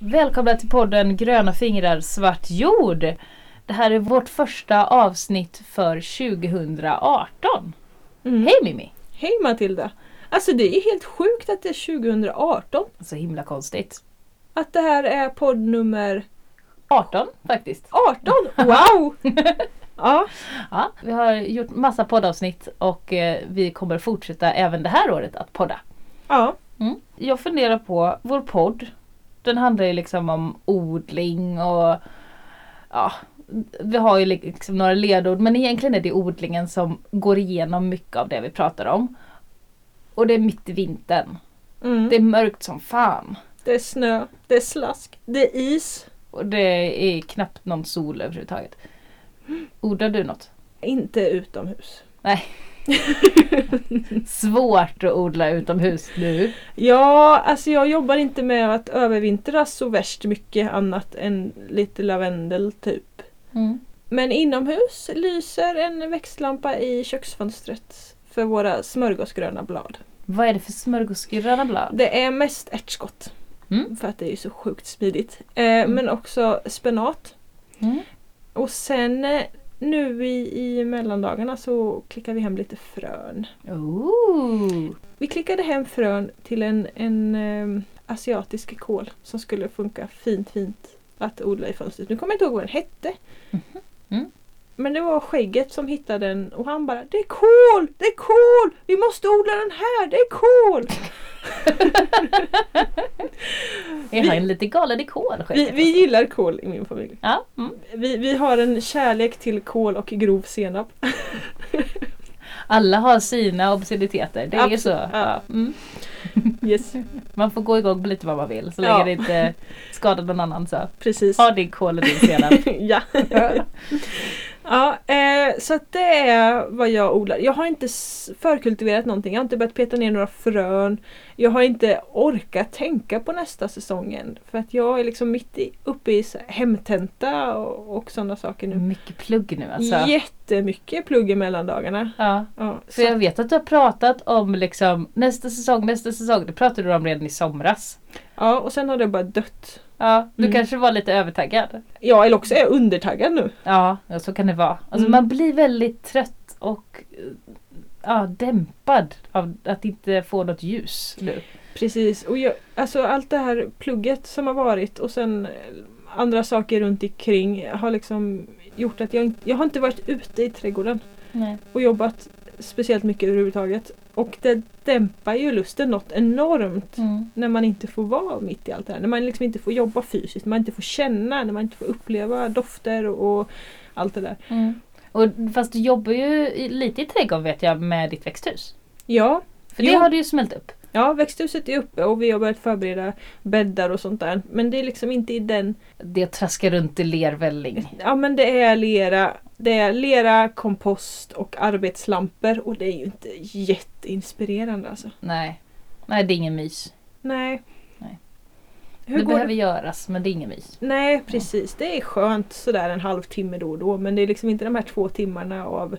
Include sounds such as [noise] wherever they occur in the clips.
Välkomna till podden Gröna fingrar svart jord. Det här är vårt första avsnitt för 2018. Mm. Hej Mimmi! Hej Matilda! Alltså det är helt sjukt att det är 2018. Så himla konstigt. Att det här är podd nummer 18 faktiskt. 18! [laughs] Wow! ja, Ja, vi har gjort massa poddavsnitt och eh, vi kommer fortsätta även det här året att podda. ja, Mm. Jag funderar på vår podd. Den handlar ju liksom om odling och ja, vi har ju liksom några ledord men egentligen är det odlingen som går igenom mycket av det vi pratar om. Och det är mitt i vintern. mm. Det är mörkt som fan. det är snö, det är slask, det är is. Och det är knappt någon sol överhuvudtaget. Odlar du något? Inte utomhus. Nej. [laughs] Svårt att odla utomhus nu. Ja, alltså jag jobbar inte med att övervintra så värst mycket annat än lite lavendel typ. Mm. Men inomhus lyser en växtlampa i köksfönstret för våra smörgåsgröna blad. Vad är det för smörgåsgröna blad? Det är mest ärtskott. Mm. För att det är så sjukt smidigt. Eh, Men också spenat. Mm. Och sen eh, nu i, i mellandagarna så klickar vi hem lite frön. Ooh. Vi klickade hem frön till en, en eh, asiatisk kål som skulle funka fint fint att odla i fönstret. Nu kommer jag inte ihåg vad den hette. Mm. Men det var skägget som hittade den och han bara Det är kål! Det är kål! Vi måste odla den här! Det är kål! Är han lite galen i kol? Vi, vi gillar kål i min familj. Ja. Mm. Vi, vi har en kärlek till kål och grov senap. Alla har sina obsceniteter. Det är ju så. Ja. Mm. Yes, Man får gå igång på lite vad man vill så länge Ja. det inte skadar någon annan. Så. precis. Ha din kol och din senap. [laughs] ja. [laughs] ja eh, så att det är vad jag odlar. Jag har inte förkultiverat någonting. Jag har inte börjat peta ner några frön. Jag har inte orkat tänka på nästa säsongen. För att jag är liksom mitt i, uppe i så hemtenta och, och sådana saker nu. Mycket plugg nu alltså. Jättemycket plugg i mellandagarna. Ja. Ja, För jag vet att du har pratat om liksom nästa säsong, nästa säsong. Det pratade du om redan i somras. ja, och sen har det bara dött. Ja, du Mm. kanske var lite övertaggad. Ja, eller också är jag undertaggad nu. Ja, så kan det vara. Alltså Mm. man blir väldigt trött och ja, dämpad av att inte få något ljus nu. Precis, och jag, alltså allt det här plugget som har varit och sen eh, andra saker runt omkring har liksom gjort att jag, jag har inte varit ute i trädgården Nej. och jobbat speciellt mycket överhuvudtaget. Och det dämpar ju lusten något enormt Mm. när man inte får vara mitt i allt det här. När man liksom inte får jobba fysiskt, när man inte får känna, när man inte får uppleva dofter och, och allt det där. Mm. Och, fast du jobbar ju lite i trädgården vet jag med ditt växthus. Ja, För det Jo. har du ju smält upp. ja, växthuset är uppe och vi har börjat förbereda bäddar och sånt där. Men det är liksom inte i den Det traskar runt i lervälling. Ja men det är lera, det är lera, kompost och arbetslampor och det är ju inte jätteinspirerande alltså. Nej. Nej, det är ingen mys. Nej. Nej. Hur det går behöver det? göras men det är ingen mys. Nej precis, det är skönt sådär en halvtimme då och då men det är liksom inte de här två timmarna av,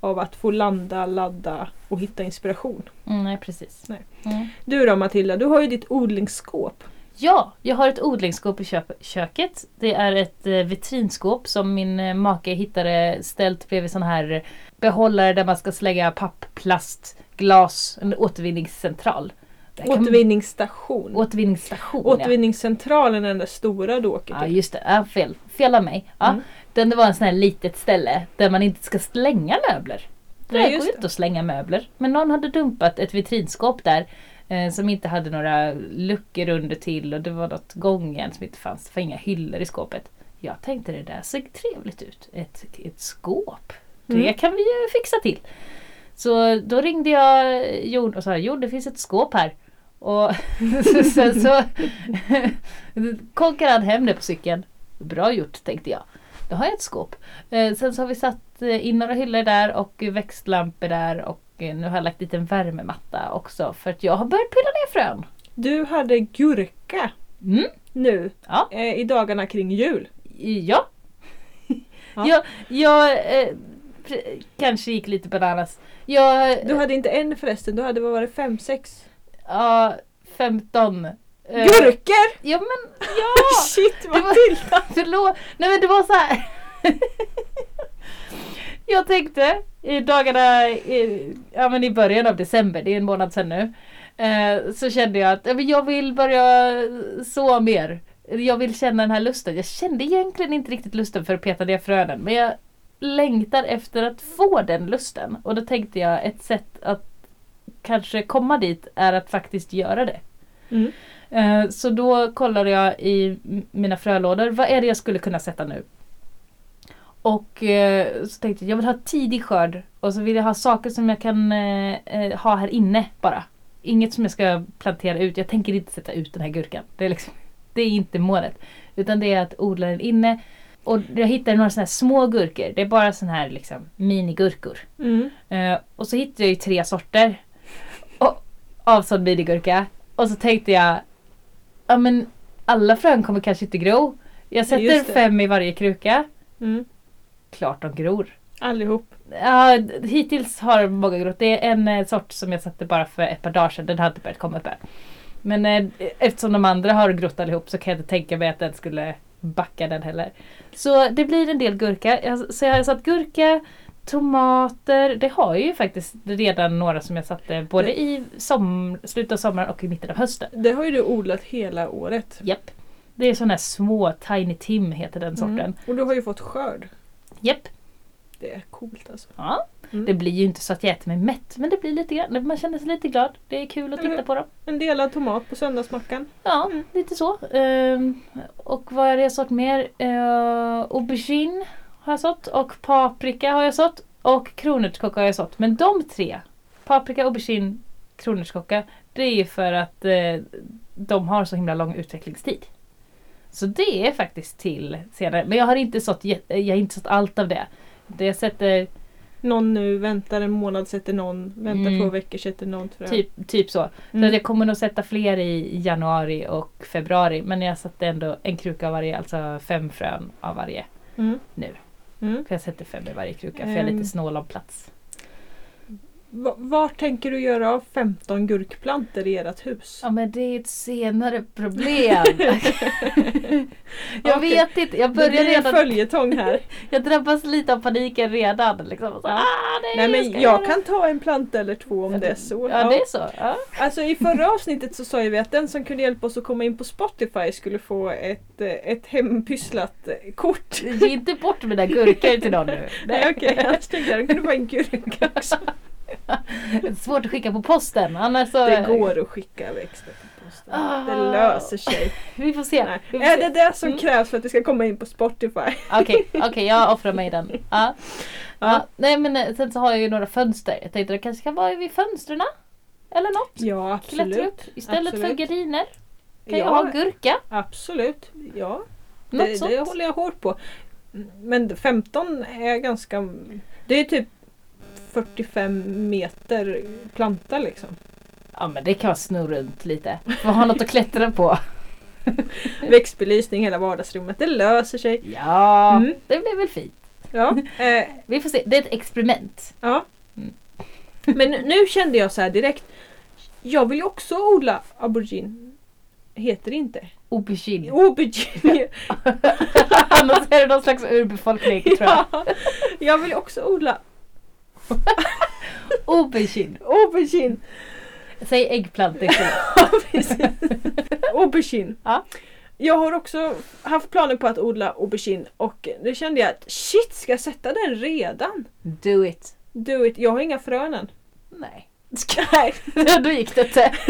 av att få landa, ladda och hitta inspiration. Mm, nej precis. Nej. Mm. Du då Matilda, du har ju ditt odlingsskåp. Ja, jag har ett odlingsskåp i köket. Det är ett eh, vitrinskåp som min eh, make hittade ställt bredvid sån här behållare där man ska slänga papp, plast, glas, en återvinningscentral. Där kan- Återvinningsstation. Återvinningsstation ja. Återvinningscentralen är den där stora du åker Ja till. just det, ja, fel. fel av mig. Ja. Mm. Den det var en sån här litet ställe där man inte ska slänga möbler. Det Nej, går ju inte att slänga möbler. Men någon hade dumpat ett vitrinskåp där eh, som inte hade några luckor under till och det var något gångjärn som inte fanns. Det var inga hyllor i skåpet. Jag tänkte det där såg trevligt ut. Ett, ett skåp. Det Mm. kan vi ju fixa till. Så då ringde jag Jon och sa Jo det finns ett skåp här. Och [laughs] sen så [laughs] konkade han hem det på cykeln. Bra gjort tänkte jag. Då har jag ett skåp. Eh, sen så har vi satt eh, in några hyllor där och växtlampor där och nu har jag lagt dit en värmematta också för att jag har börjat pilla ner frön. Du hade gurka Mm, nu ja. eh, i dagarna kring jul. Ja. [laughs] Ja. Jag, jag eh, kanske gick lite bananas. Jag, Du hade inte en förresten, du hade vad var det, fem, sex? ja, 15 Eh, Gurkor! Ja men [laughs] ja! Shit Matilda! [laughs] Förlåt. Nej men det var så här. Jag tänkte i dagarna i, ja, men i början av december, det är en månad sedan nu. Eh, så kände jag att jag vill börja så mer. Jag vill känna den här lusten. Jag kände egentligen inte riktigt lusten för att peta ner frönen. Men jag längtar efter att få den lusten. Och då tänkte jag ett sätt att kanske komma dit är att faktiskt göra det. Mm. Eh, Så då kollade jag i mina frölådor. Vad är det jag skulle kunna sätta nu? Och eh, så tänkte jag jag vill ha tidig skörd. Och så vill jag ha saker som jag kan eh, eh, ha här inne bara. Inget som jag ska plantera ut. Jag tänker inte sätta ut den här gurkan. Det är, liksom, det är inte målet. Utan det är att odla den inne. Och jag hittade några sådana här små gurkor. Det är bara sådana här liksom minigurkor. Mm. Eh, och så hittade jag ju tre sorter. Och, av sån minigurka. Och så tänkte jag, ja men alla frön kommer kanske inte gro. Jag sätter fem i varje kruka. Mm. Klart de gror. Allihop. Ja, hittills har många grott. Det är en eh, sort som jag satte bara för ett par dagar sedan. Den har inte börjat komma upp än. Men eh, eftersom de andra har grott allihop så kan jag inte tänka mig att den skulle backa den heller. Så det blir en del gurka. Så jag har satt gurka, tomater. Det har jag ju faktiskt redan några som jag satte både i som, slutet av sommaren och i mitten av hösten. Det har ju du odlat hela året. Japp. Det är sådana här små Tiny Tim heter den sorten. Mm. Och du har ju fått skörd. Japp. Det är coolt alltså. Ja. Mm. Det blir ju inte så att jag äter mig mätt men det blir lite grann. Man känner sig lite glad. Det är kul att titta Mm. på dem. En delad tomat på söndagsmackan. Ja, lite så. Ehm, och vad är det jag sått mer? Uh, aubergine har jag sått och paprika har jag sått och kronärtskocka har jag sått. Men de tre, paprika, aubergine, kronärtskocka, det är ju för att eh, de har så himla lång utvecklingstid. Så det är faktiskt till senare. Men jag har inte sått, jag har inte sått allt av det. Det jag sätter Någon nu väntar en månad sätter någon. Väntar Mm. två veckor sätter någon frö. typ, typ så. Så Mm. att jag kommer nog sätta fler i januari och februari. Men jag satte ändå en kruka av varje, alltså fem frön av varje. Mm. Nu. Mm. För jag sätter fem i varje kruka för jag är Ehm. lite snål om plats. Va- Var tänker du göra av 15 gurkplantor i ert hus? Ja men det är ett senare problem. [laughs] jag Okej. vet inte, jag Det börjar blir en redan, följetong här. [laughs] jag drabbas lite av paniken redan. Liksom. Så, Ja. ah, nej, Nej men jag göra. kan ta en planta eller två om det är så. Ja det är så. Ja. Alltså i förra avsnittet så sa vi att den som kunde hjälpa oss att komma in på Spotify skulle få ett, eh, ett hempysslat eh, kort. Ge inte bort mina gurkor till någon nu. [laughs] Nej okej, annars tänkte jag den kunde få en gurka också. [laughs] Svårt att skicka på posten. Annars så, Det går att skicka växter på posten. Det Ah. löser sig. Vi får se. Vi får Är se. det det som Mm. krävs för att det ska komma in på Spotify? Okej, [laughs] okej jag offrar mig den. Ja. Ja. Ja. Nej men eh, sen så har jag ju några fönster. Jag tänkte det kanske ska vara vid fönstren. Eller något. Ja Klättra absolut. upp. Istället för Absolut. gardiner. Kan jag Ja, ha gurka. Absolut. Ja, Något det, sånt. det håller jag hårt på. Men 15 är ganska... Det är typ 45 meter planta liksom. Ja men det kan jag sno runt lite. Får ha något att klättra på. [laughs] Växtbelysning hela vardagsrummet. Det löser sig. Ja, Mm. det blir väl fint. Ja. Eh, [laughs] Vi får se. Det är ett experiment. ja. Mm. Men nu kände jag så här direkt. Jag vill ju också odla aubergine. Heter det inte? Aubergine. Aubergine. [laughs] Annars är det någon slags urbefolkning tror jag. ja. Jag vill också odla [laughs] Aubergine. aubergine. Säg äggplantor. [laughs] Ja, precis. aubergine. Ja. Jag har också haft planer på att odla aubergine och nu kände jag att shit, ska jag sätta den redan? Do it. Do it. Jag har inga frön än. Nej. [laughs] Nej. [laughs] Då gick det inte. [laughs]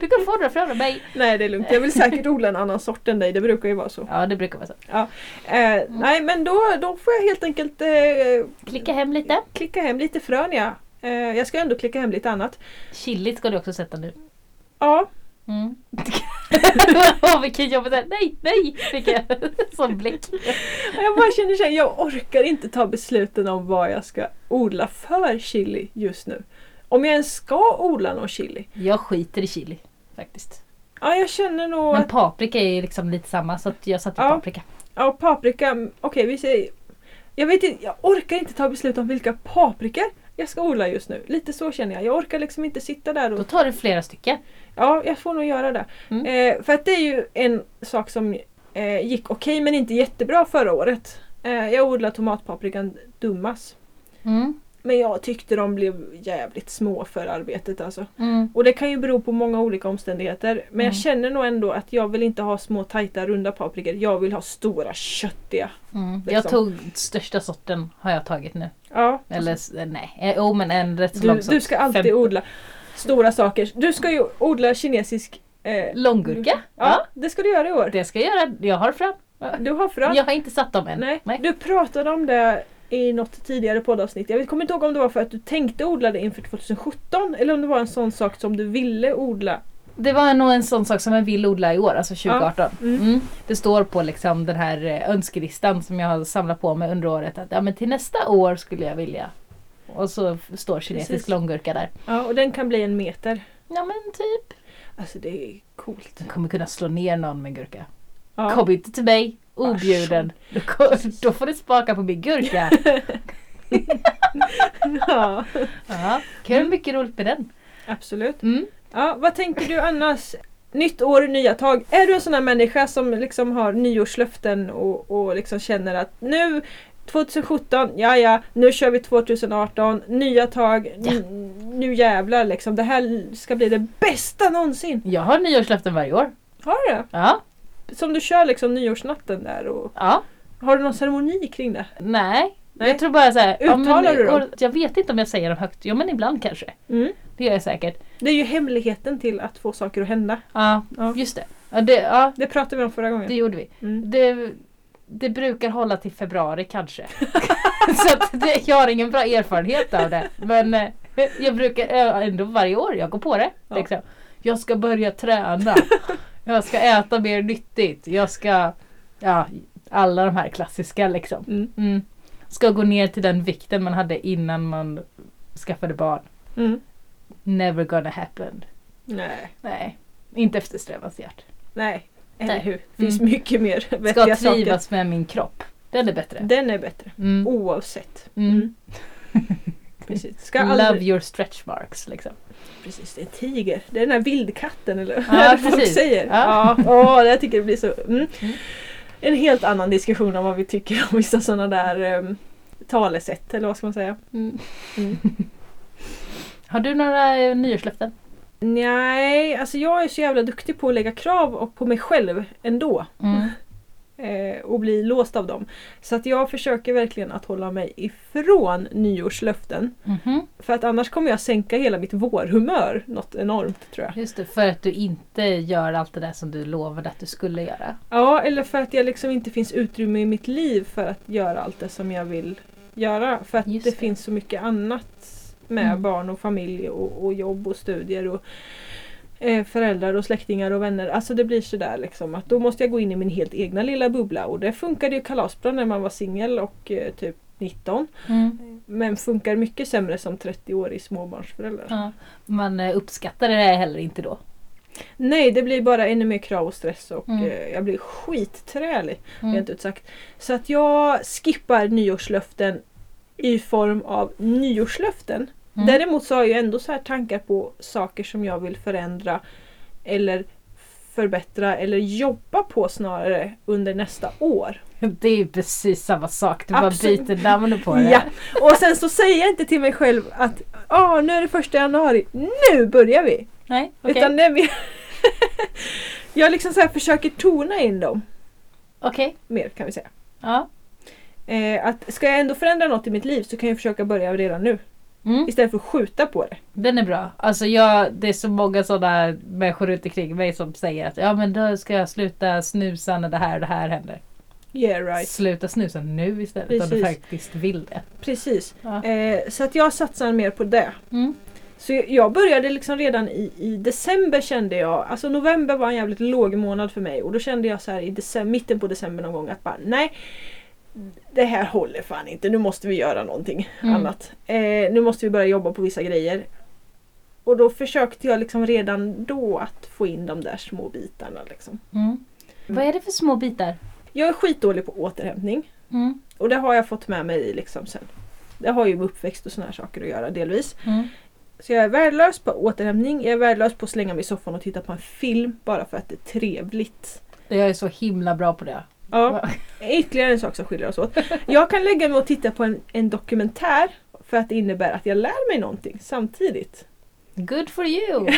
Du kan få några från mig. Nej, det är lugnt. Jag vill säkert odla en annan sort än dig. Det brukar ju vara så. Ja det brukar vara så. Eh, nej, men då, då får jag helt enkelt eh, Klicka hem lite. klicka hem lite frön. Ja. Eh, jag ska ändå klicka hem lite annat. Chili ska du också sätta nu. Ja, Mm. Åh vilken jobbig där. Nej, nej! Fick jag som blick. jag bara känner här, jag orkar inte ta besluten om vad jag ska odla för chili just nu. Om jag ens ska odla någon chili. Jag skiter i chili faktiskt. Ja, jag känner nog Men att paprika är liksom lite samma så att jag satte Ja. paprika. ja, paprika, okej vi säger Jag vet inte, jag orkar inte ta beslut om vilka paprikor jag ska odla just nu. Lite så känner jag. Jag orkar liksom inte sitta där och... Då tar du flera stycken. Ja, jag får nog göra det. Mm. Eh, för att det är ju en sak som eh, gick okej men inte jättebra förra året. Eh, jag odlade tomatpaprikan Dummas. Mm. Men jag tyckte de blev jävligt små för arbetet alltså. Mm. Och det kan ju bero på många olika omständigheter. Men jag Mm. känner nog ändå att jag vill inte ha små tajta runda paprikor. Jag vill ha stora köttiga. Mm. Liksom. Jag tog största sorten har jag tagit nu. Ja, Eller nej, eh, jo men en rätt så du, lång sort. du ska alltid Fem- odla stora saker. Du ska ju odla kinesisk eh, Långgurka? Ja, Ja. det ska du göra i år. Det ska jag göra. Jag har fram. Du har frön. Jag har inte satt dem än. Nej. Nej. Du pratade om det i något tidigare poddavsnitt. Jag kommer inte ihåg om det var för att du tänkte odla det inför 2017 eller om det var en sån sak som du ville odla. Det var nog en sån sak som jag vill odla i år, alltså 2018. Mm. Mm. Det står på liksom den här eh, önskelistan som jag har samlat på mig under året att ja, men till nästa år skulle jag vilja. Och så står kinesisk Precis. långgurka där. Ja, och den kan bli en meter. Ja men typ. Alltså det är coolt. Jag kommer kunna slå ner någon med gurka. Ja. Kom inte till mig objuden. [laughs] Då, får du smaka på min gurka. ja, [laughs] Ja, kul, mycket roligt med den. absolut. Mm. Ja, vad tänker du annars? Nytt år, nya tag. Är du en sån här människa som liksom har nyårslöften och, och liksom känner att nu 2017, ja ja, nu kör vi 2018, nya tag, Ja. nu jävlar liksom. Det här ska bli det bästa någonsin. Jag har nyårslöften varje år. Har du det? Ja, Som du kör liksom nyårsnatten där och ja. har du någon ceremoni kring det? Nej. Nej. Jag tror bara så här, ja, men, Uttalar du dem? Jag vet inte om jag säger dem högt. Ja men ibland kanske. Mm. Det gör jag säkert. Det är ju hemligheten till att få saker att hända. Ja, Ja. just det. Ja, det, ja, Det pratade vi om förra gången. det gjorde vi. Mm. Det, det brukar hålla till februari kanske. [laughs] så det, jag har ingen bra erfarenhet av det. Men eh, jag brukar eh, ändå varje år, jag går på det. Ja. Liksom. Jag ska börja träna. Jag ska äta mer nyttigt. Jag ska, ja, alla de här klassiska liksom. Mm. Mm. Ska gå ner till den vikten man hade innan man skaffade barn. Mm. Never gonna happen. Nej, Nej, inte eftersträvansvärt. nej. Eller Nej. hur? Det finns Mm. mycket mer [laughs] Ska vettiga saker. trivas med min kropp. Den är bättre. Den är bättre. Mm. Oavsett. [laughs] Mm. Precis. Ska Love aldrig... your stretch marks liksom. Precis, det är en tiger. Det är den här vildkatten eller vad folk säger. Ja. Ja, åh, jag tycker det blir så... Mm. Mm. En helt annan diskussion om vad vi tycker om vissa sådana där um, talesätt eller vad ska man säga. Mm. [laughs] Har du några eh, nyårslöften? Nej, alltså jag är så jävla duktig på att lägga krav och på mig själv ändå. Mm. Eh, och bli låst av dem. Så att jag försöker verkligen att hålla mig ifrån nyårslöften. Mhm. För att annars kommer jag sänka hela mitt vårhumör något enormt tror jag. Just det, för att du inte gör allt det där som du lovade att du skulle göra. Ja, eller för att jag liksom inte finns utrymme i mitt liv för att göra allt det som jag vill göra. För att det, det. finns så mycket annat med Mm. barn och familj och, och jobb och studier och eh, föräldrar och släktingar och vänner. Alltså det blir sådär liksom att då måste jag gå in i min helt egna lilla bubbla och det funkade ju kalasbra när man var singel och eh, typ 19. Mm. Men funkar mycket sämre som 30-årig småbarnsförälder. Ja. Man eh, uppskattar det heller inte då. Nej, det blir bara ännu mer krav och stress och Mm. eh, jag blir skitträlig. Mm. rent ut sagt. Så att jag skippar nyårslöften i form av nyårslöften. Mm. Däremot så har jag ändå så här tankar på saker som jag vill förändra eller förbättra eller jobba på snarare under nästa år. [laughs] Det är ju precis samma sak. Du Absolut. bara byter namn på det. Ja. Och sen så säger jag inte till mig själv att ah, nu är det första januari, nu börjar vi! Nej, okej. Utan det är mer [laughs] jag liksom så försöker tona in dem Okej. mer kan vi säga. Ja. Eh, att ska jag ändå förändra något i mitt liv så kan jag försöka börja redan nu. Mm. Istället för att skjuta på det. Den är bra. Alltså jag, det är så många sådana människor runt omkring mig som säger att ja men då ska jag sluta snusa när det här och det här händer. Yeah right. Sluta snusa nu istället om du Precis. faktiskt vill det. Precis. Ja. Eh, så att jag satsar mer på det. Mm. Så jag började liksom redan i, i december kände jag, alltså november var en jävligt låg månad för mig och då kände jag så här i december, mitten på december någon gång att bara nej det här håller fan inte, nu måste vi göra någonting Mm. annat. Eh, nu måste vi börja jobba på vissa grejer. Och då försökte jag liksom redan då att få in de där små bitarna. Liksom. Mm. Vad är det för små bitar? Jag är skitdålig på återhämtning Mm. och det har jag fått med mig liksom sen Det har ju med uppväxt och såna här saker att göra delvis. Mm. Så jag är värdelös på återhämtning, jag är värdelös på att slänga mig i soffan och titta på en film bara för att det är trevligt. Jag är så himla bra på det. Ja, ytterligare en sak som skiljer oss åt. Jag kan lägga mig och titta på en, en dokumentär för att det innebär att jag lär mig någonting samtidigt. Good for you! [laughs]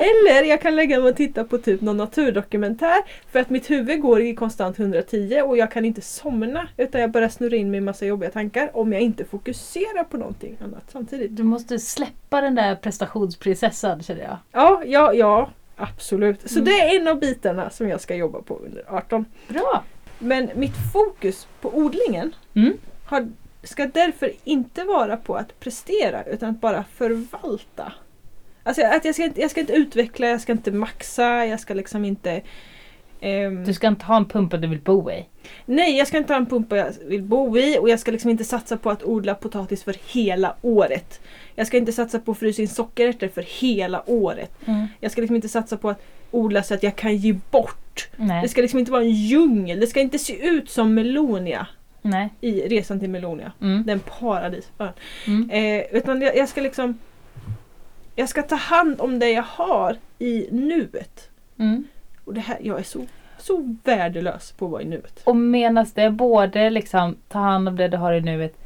Eller jag kan lägga mig och titta på typ någon naturdokumentär för att mitt huvud går i konstant 110 och jag kan inte somna utan jag börjar snurra in mig i massa jobbiga tankar om jag inte fokuserar på någonting annat samtidigt. Du måste släppa den där prestationsprinsessan känner jag. Ja, ja, ja. Absolut. Så Mm. det är en av bitarna som jag ska jobba på under 18. Bra! Men mitt fokus på odlingen Mm. har, ska därför inte vara på att prestera utan att bara förvalta. Alltså att jag ska, inte, jag ska inte utveckla, jag ska inte maxa, jag ska liksom inte... ehm, Du ska inte ha en pumpa du vill bo i. nej, jag ska inte ha en pumpa jag vill bo i och jag ska liksom inte satsa på att odla potatis för hela året. Jag ska inte satsa på att frysa in sockerärtor för hela året. Jag ska liksom inte satsa på att odla så att jag kan ge bort. Det Nej. ska liksom inte vara en djungel. Det ska inte se ut som Melonia Nej. i Resan till Melonia. Mm. Den paradisön. Mm. Eh, utan jag, jag ska liksom Jag ska ta hand om det jag har i nuet. Mm. Och det här, jag är så, så värdelös på att vara i nuet. Och menas det både liksom ta hand om det du har i nuet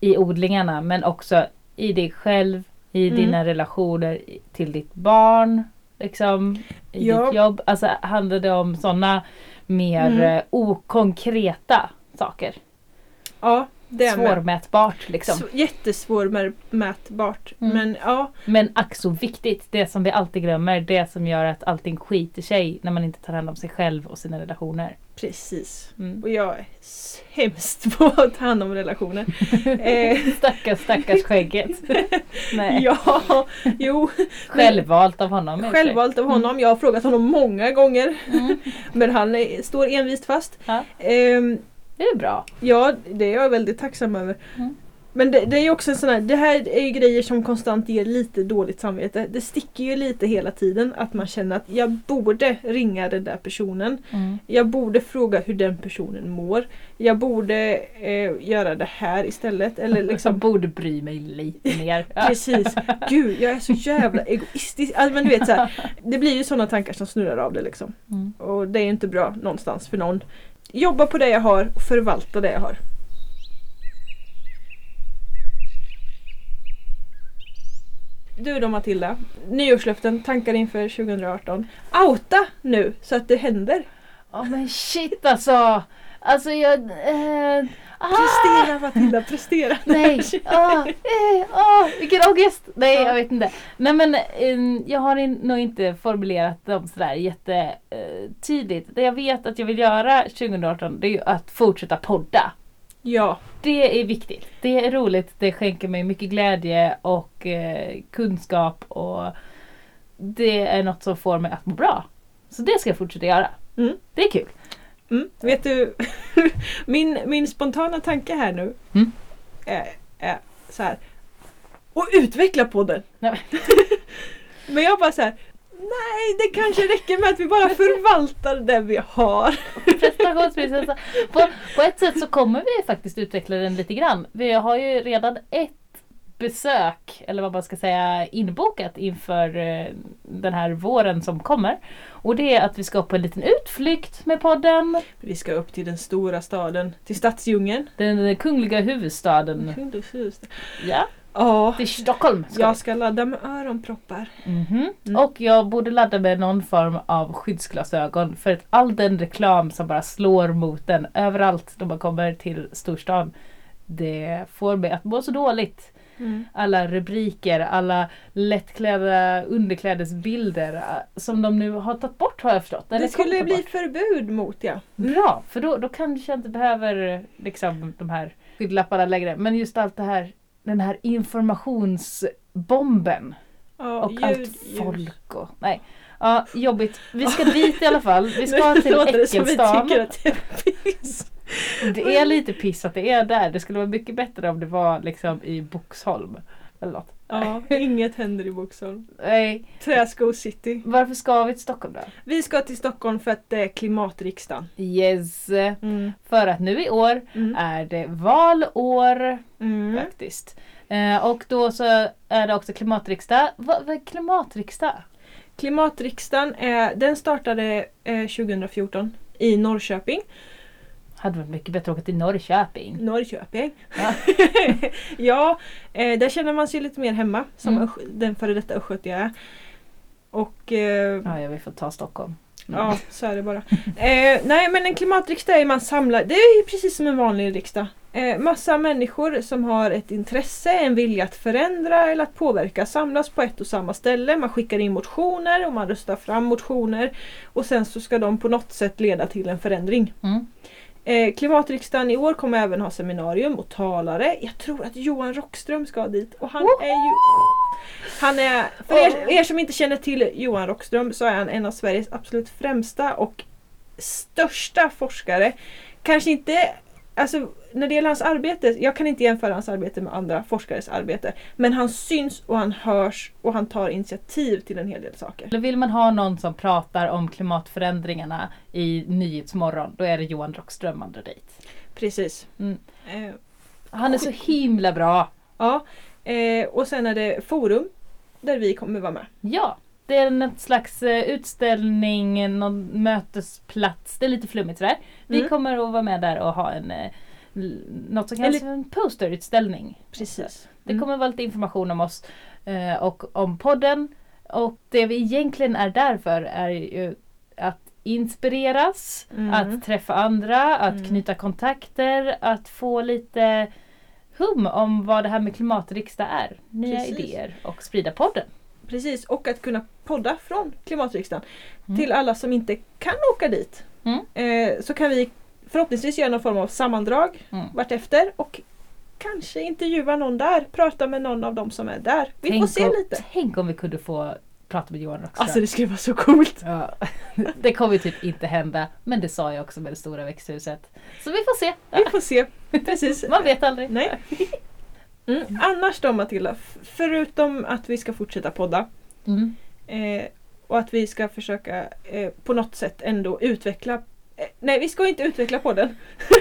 i odlingarna men också i dig själv, i Mm. dina relationer till ditt barn, liksom i Ja. ditt jobb. Alltså handlar det om sådana mer Mm. eh, okonkreta saker? Ja, det. Svårmätbart liksom. Jättesvårmätbart. Mm. Men ja, Men ack så viktigt, det som vi alltid glömmer, det som gör att allting skiter sig när man inte tar hand om sig själv och sina relationer. precis. Mm. Och jag är sämst på att ta hand om relationer. [laughs] eh, Stackars stackars skägget. [laughs] Nej. ja, jo. Självvalt av honom. Självvalt av honom. Jag har frågat honom många gånger. Mm. [laughs] Men han står envist fast. Ja. Ehm, Det är bra. ja, det är jag väldigt tacksam över. Mm. Men det, det är också en sån här, det här är ju grejer som konstant ger lite dåligt samvete. Det sticker ju lite hela tiden att man känner att jag borde ringa den där personen. Mm. Jag borde fråga hur den personen mår. Jag borde eh, göra det här istället. Eller [laughs] Jag liksom borde bry mig lite mer. [laughs] Precis. Gud, jag är så jävla egoistisk. Alltså, men du vet, så här, det blir ju sådana tankar som snurrar av det liksom. Mm. Och det är ju inte bra någonstans för någon. Jobba på det jag har och förvalta det jag har. Du då Matilda, nyårslöften, tankar inför 2018. Outa nu så att det händer. Ja men shit alltså. Alltså jag... Eh, ah, Prestera Matilda, prestera. Nej, [laughs] ah, eh, ah, vilken ångest! Nej Ja. jag vet inte. Nej men eh, jag har in, nog inte formulerat dem sådär jättetidigt. Det jag vet att jag vill göra 2018 det är ju att fortsätta podda. Ja, Det är viktigt. Det är roligt. Det skänker mig mycket glädje och eh, kunskap och det är något som får mig att må bra. Så det ska jag fortsätta göra. Mm. Det är kul. Mm. Vet du, [laughs] min, min spontana tanke här nu Mm. är, är så här. Och utveckla podden! Nej, [laughs] Men jag bara så här. Nej, det kanske räcker med att vi bara förvaltar det vi har. [laughs] Prestationsprinsessa. På, på ett sätt så kommer vi faktiskt utveckla den lite grann. Vi har ju redan ett besök, eller vad man ska säga, inbokat inför eh, den här våren som kommer. Och det är att vi ska på en liten utflykt med podden. Vi ska upp till den stora staden, till stadsdjungeln. Den kungliga huvudstaden. Ja, Ja, till Stockholm ska jag ska ladda med öronproppar. vi. Mhm. Mm. Och jag borde ladda med någon form av skyddsglasögon för att all den reklam som bara slår mot den överallt när man kommer till storstan. Det får mig att må så dåligt. Mm. alla rubriker, alla lättklädda underklädesbilder eh, som de nu har tagit bort har jag förstått. Eller Det skulle bli bort. förbud mot ja. Bra, för då, då kanske jag inte behöver liksom, de här skydдлapparna längre. Men just allt det här, den här informationsbomben ja och ljud, allt folk och nej. Ja, jobbigt. Vi ska dit i alla fall. Vi ska [laughs] till det Äckelstan. att det är. Det är lite piss att det är där. Det skulle vara mycket bättre om det var liksom i Boxholm. Eller något. Ja, inget händer i Boxholm. Nej. Träsko city. Varför ska vi till Stockholm då? Vi ska till Stockholm för att det är klimatriksdagen. Yes. Mm. För att nu i år Mm. är det valår Mm. faktiskt. Eh, och då så är det också klimatriksdag. Vad är klimatriksdag? Klimatriksdagen är, den startade eh, 2014 i Norrköping. Hade varit mycket bättre att åka till Norrköping. Norrköping. Ja. [laughs] ja, eh, där känner man sig lite mer hemma som Mm. den före detta östgöte jag är. Och eh, Ja, jag vill få ta Stockholm. ja, så är det bara. Eh, nej men en klimatriksdag är man samlar, det är precis som en vanlig riksdag. Eh, massa människor som har ett intresse, en vilja att förändra eller att påverka samlas på ett och samma ställe. Man skickar in motioner och man röstar fram motioner. Och sen så ska de på något sätt leda till en förändring. Mm. Eh, klimatriksdagen i år kommer även ha seminarium och talare. Jag tror att Johan Rockström ska dit och han är ju... Han är, för er, er som inte känner till Johan Rockström så är han en av Sveriges absolut främsta och största forskare. Kanske inte, alltså när det gäller hans arbete, jag kan inte jämföra hans arbete med andra forskares arbete. Men han syns och han hörs och han tar initiativ till en hel del saker. Eller vill man ha någon som pratar om klimatförändringarna i Nyhetsmorgon, då är det Johan Rockström drar dit. Precis. Mm. Eh, Han är så himla bra. Ja, eh, och sen är det forum där vi kommer vara med. Ja, det är en slags eh, utställning, någon mötesplats. Det är lite flummigt sådär. Vi Mm. kommer att vara med där och ha en eh, något som kallas för en posterutställning. Precis. Det kommer vara lite information om oss eh, och om podden. Och det vi egentligen är där för är ju att inspireras, Mm. att träffa andra, att Mm. knyta kontakter, att få lite hum om vad det här med klimatriksdag är. Nya Precis. idéer och sprida podden. Precis, och att kunna podda från klimatriksdagen. Mm. Till alla som inte kan åka dit. Mm. Eh, så kan vi förhoppningsvis göra någon form av sammandrag Mm. vartefter och kanske intervjua någon där, prata med någon av dem som är där. Vi får Tänk se om, lite. Tänk om vi kunde få prata med Johan Rockström. Alltså det skulle vara så coolt. ja, [laughs] det kommer ju typ inte hända. Men det sa jag också med det stora växthuset. Så vi får se. Vi får se. Precis. [laughs] Man vet aldrig. Nej. [laughs] Mm. Annars då Matilda, förutom att vi ska fortsätta podda Mm. eh, och att vi ska försöka eh, på något sätt ändå utveckla eh, Nej, vi ska inte utveckla podden. [laughs]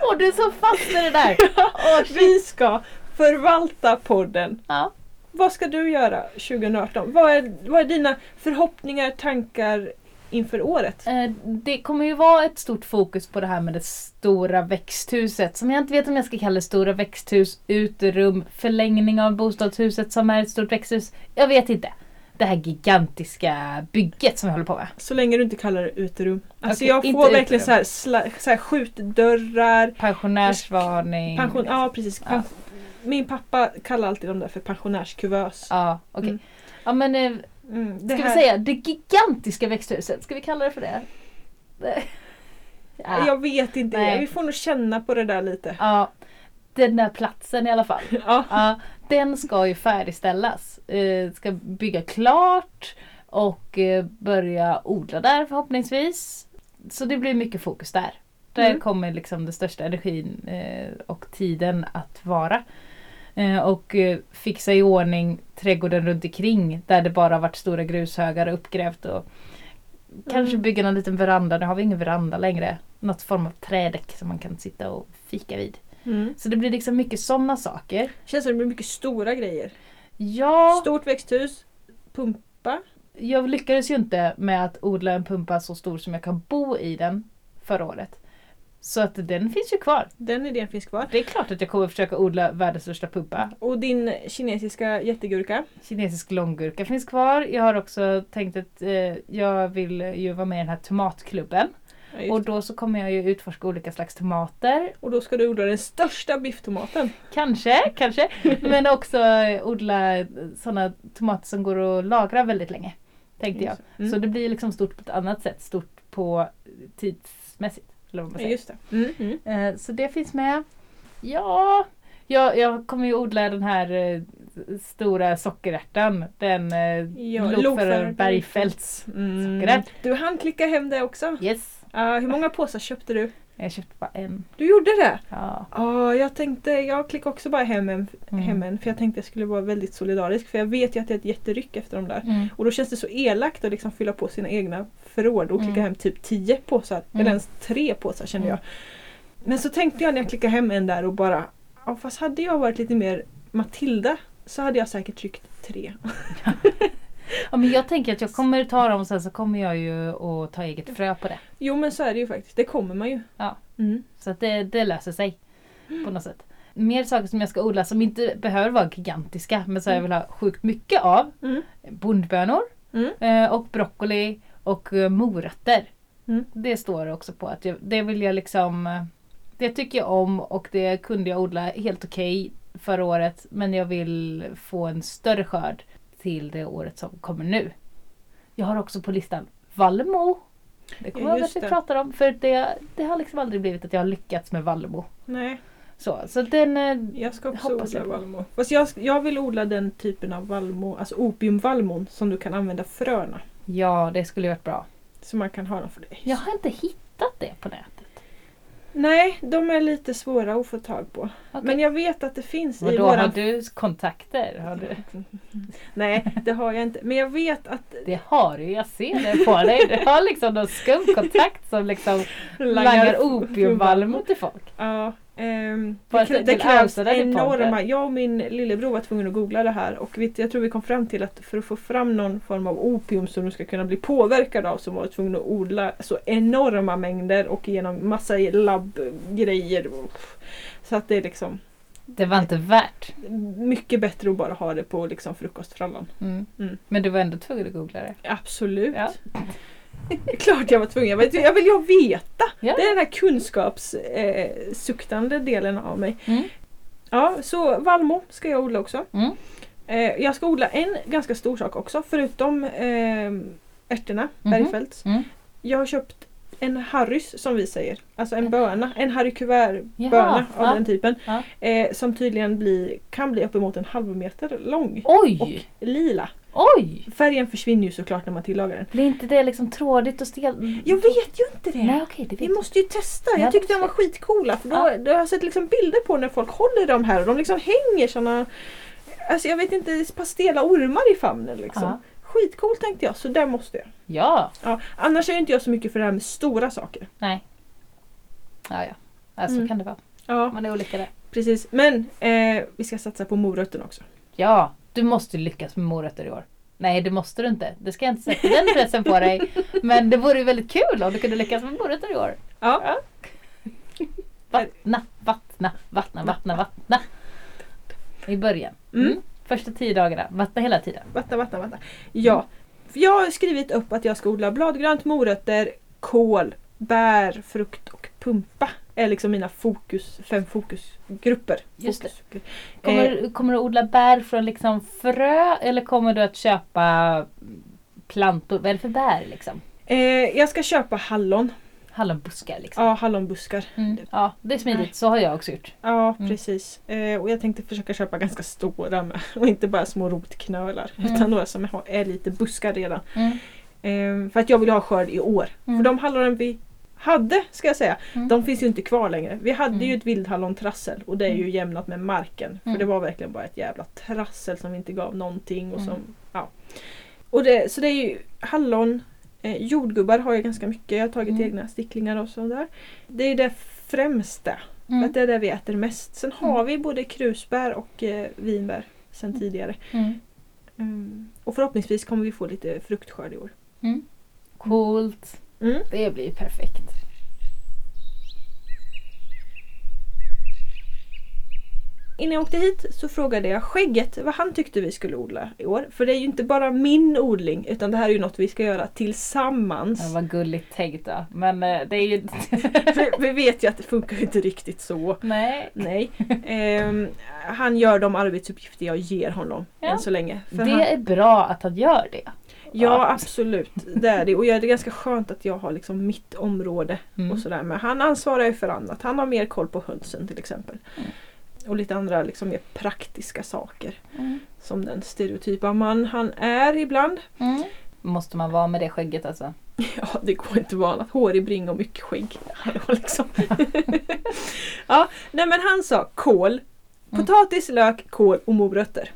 Åh, du är så fast i det där! [laughs] Shit. Vi ska förvalta podden. Ja. Vad ska du göra 2018? Vad är, vad är dina förhoppningar, tankar inför året? Eh, Det kommer ju vara ett stort fokus på det här med det stora växthuset. Som jag inte vet om jag ska kalla det stora växthus, uterum, förlängning av bostadshuset som är ett stort växthus. Jag vet inte. Det här gigantiska bygget som vi håller på med. Så länge du inte kallar det uterum. Alltså Okej, jag får verkligen uterum. så här, sla, så här skjutdörrar. Pensionärsvarning. Pension, ja precis. Ja. Min pappa kallar alltid dem där för pensionärskuvös. Ja, okej. Mm. Ja men eh, Mm, det ska här- vi säga det gigantiska växthuset? Ska vi kalla det för det? Det- [laughs] Ja. Jag vet inte, Nej. vi får nog känna på det där lite. ja. Den där platsen i alla fall. [laughs] Ja. Ja, den ska ju färdigställas. Eh, ska bygga klart och eh, börja odla där förhoppningsvis. Så det blir mycket fokus där. Där Mm. kommer liksom den största energin eh, och tiden att vara. Eh, och eh, fixa i ordning trädgården runt omkring där det bara varit stora grushögar uppgrävt. Och kanske Mm. bygga någon liten veranda. Nu har vi ingen veranda längre. Något form av trädäck som man kan sitta och fika vid. Mm. Så det blir liksom mycket sådana saker. Känns som det blir mycket stora grejer. Ja, Stort växthus, pumpa. jag lyckades ju inte med att odla en pumpa så stor som jag kan bo i den förra året. Så att den finns ju kvar. Den idén finns kvar. Det är klart att jag kommer försöka odla världens största pumpa. Och din kinesiska jättegurka. Kinesisk långgurka finns kvar. Jag har också tänkt att eh, jag vill ju vara med i den här tomatklubben. Ja, Och, då så kommer jag ju utforska olika slags tomater. och då ska du odla den största bifftomaten. Kanske, kanske. [laughs] Men också eh, odla sådana tomater som går att lagra väldigt länge. Tänkte jag. Mm. Så det blir liksom stort på ett annat sätt. Stort på tidsmässigt. Eller vad man Ja, säger. just det. Mm. Mm. Så det finns med. Ja, jag, jag kommer ju odla den här eh, stora sockerärtan. Den eh, Ja, Lokförare Bergfeldts Mm. sockerärta. Du hann klicka hem det också. Yes. Ja, hur många påsar köpte du? Jag köpte bara en. Du gjorde det? Ja. Ja, jag tänkte, jag klickade också bara hem en, Mm. hem en för jag tänkte jag skulle vara väldigt solidarisk för jag vet ju att det är ett jätteryck efter de där. Mm. Och då känns det så elakt att liksom fylla på sina egna förråd och klicka Mm. hem typ 10 påsar. Mm. Eller ens tre påsar kände Mm. jag. Men så tänkte jag när jag klickade hem en där och bara ja, fast hade jag varit lite mer Matilda så hade jag säkert tryckt tre. [laughs] Ja, men jag tänker att jag kommer ta dem och sen så kommer jag ju att ta eget frö på det. Jo men så är det ju faktiskt. Det kommer man ju. Ja. Mm. Så att det, det löser sig på något sätt. Mer saker som jag ska odla som inte behöver vara gigantiska men som jag vill ha sjukt mycket av. Mm. Bondbönor Mm. eh, och broccoli och eh, morötter. Mm. Det står också på att jag, det vill jag liksom eh, Det tycker jag om och det kunde jag odla helt okej förra året men jag vill få en större skörd till det året som kommer nu. Jag har också på listan vallmo. Det kommer Ja, jag att vi pratar om för det, det har liksom aldrig blivit att jag har lyckats med vallmo. Nej, Så, så den... eh, jag ska också odla jag vallmo. Fast jag, jag vill odla den typen av vallmo, alltså opiumvallmon som du kan använda fröna. Ja, det skulle ju varit bra. Så man kan ha dem för det. Jag har inte hittat det på nätet. Nej, de är lite svåra att få tag på. Okej. Men jag vet att det finns i Vadå, våran... har du kontakter? Har du? [laughs] Nej, det har jag inte. Men jag vet att Det har du, jag ser det på dig. Du har liksom någon skum kontakt som liksom langar opiumvallmo till folk. Ja, För det, krä- det krävs enorma... Jag och min lillebror var tvungna att googla det här och vet, jag tror vi kom fram till att för att få fram någon form av opium som du ska kunna bli påverkad av så var vi tvungna att odla så enorma mängder och genom massa labbgrejer. Så att det är liksom Det var inte värt. mycket bättre att bara ha det på liksom frukostfrallan. Mm. Mm. Men du var ändå tvungen att googla det. Absolut. Ja. [laughs] Klart jag var tvungen. Jag vill, jag vill ju veta. Ja. Det är den här kunskapssuktande eh, delen av mig. Mm. Ja, så vallmo ska jag odla också. Mm. Eh, jag ska odla en ganska stor sak också förutom eh, ärtorna, Mhm. Bergfeldts. Mm. Jag har köpt en harrys som vi säger. Alltså en böna. En harry Jaha, böna av ja. den typen. Ja. Eh, som tydligen blir, kan bli uppemot en halv meter lång. Oj! Lila. Oj! Färgen försvinner ju såklart när man tillagar den. Blir inte det liksom trådigt och stel? Jag vet ju inte det! Nej okej, det Vi måste ju testa. Ja, Jag tyckte de var skitcoola. För då, Ja. då har jag sett liksom bilder på när folk håller de här och de liksom hänger såna Alltså jag vet inte, ett par stela ormar i famnen liksom. Ja. Skitcoolt tänkte jag, så där måste jag. Ja! Ja, annars är inte jag så mycket för det här med stora saker. Nej. Ja, ja. Så Mm. kan det vara. Ja, Man är olika där. precis. Men eh, vi ska satsa på morötterna också. Ja, du måste lyckas med morötter i år. Nej, det måste du inte. Det ska jag inte sätta den pressen på dig. Men det vore ju väldigt kul om du kunde lyckas med morötter i år. Ja. Vattna, vattna, vattna, vattna, vattna. I början. Mm. Mm. Första tio dagarna, vattna hela tiden. Vattna, vattna, vattna. Ja. Jag har skrivit upp att jag ska odla bladgrönt, morötter, kål, bär, frukt och pumpa. Är liksom mina fokus, fem fokusgrupper. Just. Fokus. Kommer, Eh, kommer du odla bär från liksom frö eller kommer du att köpa plantor? Vad är det för bär liksom? eh, jag ska köpa hallon. Hallonbuskar liksom. Ja, hallonbuskar. Mm. Ja, det är smidigt. Så har jag också gjort. Ja, Mm. precis. Eh, och jag tänkte försöka köpa ganska stora med. [laughs] Och inte bara små rotknölar. Mm. Utan några som är lite buskar redan. Mm. Eh, för att jag vill ha skörd i år. Mm. För de hallonen vi hade, ska jag säga, Mm. de finns ju inte kvar längre. Vi hade Mm. ju ett vildhallontrassel och det är ju Mm. jämnat med marken. För Mm. det var verkligen bara ett jävla trassel som inte gav någonting. Och som, Mm. ja. och det, så det är ju hallon, eh, jordgubbar har jag ganska mycket. Jag har tagit egna sticklingar och sådär. Det är det främsta. För att det är det vi äter mest. Sen har vi både krusbär och eh, vinbär sen tidigare. Mm. Mm. Och förhoppningsvis kommer vi få lite fruktskörd i år. Mm. Coolt. Mm. Det blir perfekt. Innan jag åkte hit så frågade jag Skägget vad han tyckte vi skulle odla i år. För det är ju inte bara min odling utan det här är ju något vi ska göra tillsammans. Det var gulligt tänkt då. Men eh, det är ju... [laughs] Vi vet ju att det funkar inte riktigt så. Nej. Nej. Ehm, han gör de arbetsuppgifter jag ger honom Ja. än så länge. Det han, är bra att han gör det. Ja absolut, det är det. Och jag- det är ganska skönt att jag har liksom mitt område Mm. och sådär. Men han ansvarar ju för annat. Han har mer koll på hönsen till exempel. Mm. Och lite andra liksom mer praktiska saker. Mm. Som den stereotypa man han är ibland. Mm. Måste man vara med det skägget alltså? [laughs] Ja, det går inte att vara annat. Hårig bring och mycket skägg. [laughs] Liksom. [laughs] ja, nej men han sa kål, Mm. potatis, lök, kål och morötter.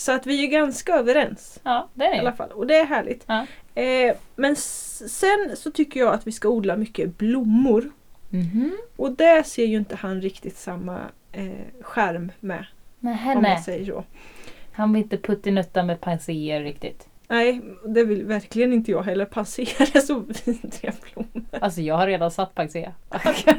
Mm. Så att vi är ganska överens Ja, det är i alla fall och det är härligt. Ja. Eh, men sen så tycker jag att vi ska odla mycket blommor. Mhm. Och det ser ju inte han riktigt samma eh, skärm med. Nej, Om man säger så. Han vill inte puttinutta med panser riktigt. Nej, det vill verkligen inte jag heller. Passera så [laughs] vidriga blommor. Alltså jag har redan satt panser. [laughs]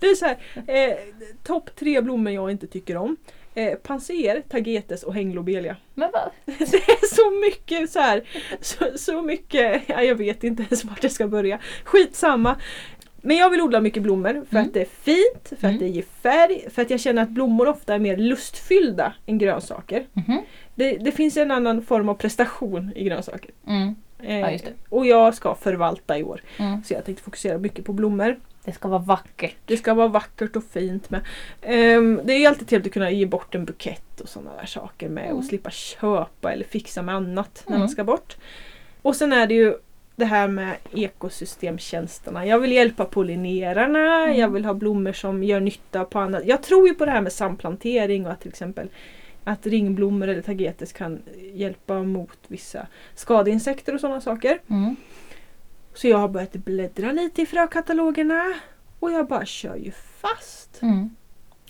Det är så här, eh, topp tre blommor jag inte tycker om. Eh, Panser, tagetes och hänglobelia. [laughs] Men vad? Det är så mycket så här, så, så mycket, ja, jag vet inte ens vart jag ska börja. Skitsamma. Men jag vill odla mycket blommor för Mm. att det är fint, för Mm. att det ger färg, för att jag känner att blommor ofta är mer lustfyllda än grönsaker. Mhm. Det, det finns en annan form av prestation i grönsaker. Mm. Eh, Ja, det. Och jag ska förvalta i år. Mm. Så jag tänkte fokusera mycket på blommor. Det ska vara vackert. Det ska vara vackert och fint med. Ehm, det är alltid trevligt att kunna ge bort en bukett och sådana där saker med Mm. och slippa köpa eller fixa med annat när Mm. man ska bort. Och sen är det ju det här med ekosystemtjänsterna. Jag vill hjälpa pollinerarna, Mm. jag vill ha blommor som gör nytta på annat. Jag tror ju på det här med samplantering och att till exempel att ringblommor eller tagetes kan hjälpa mot vissa skadeinsekter och sådana saker. Mm. Så jag har börjat bläddra lite i frökatalogerna och jag bara kör ju fast. Mm.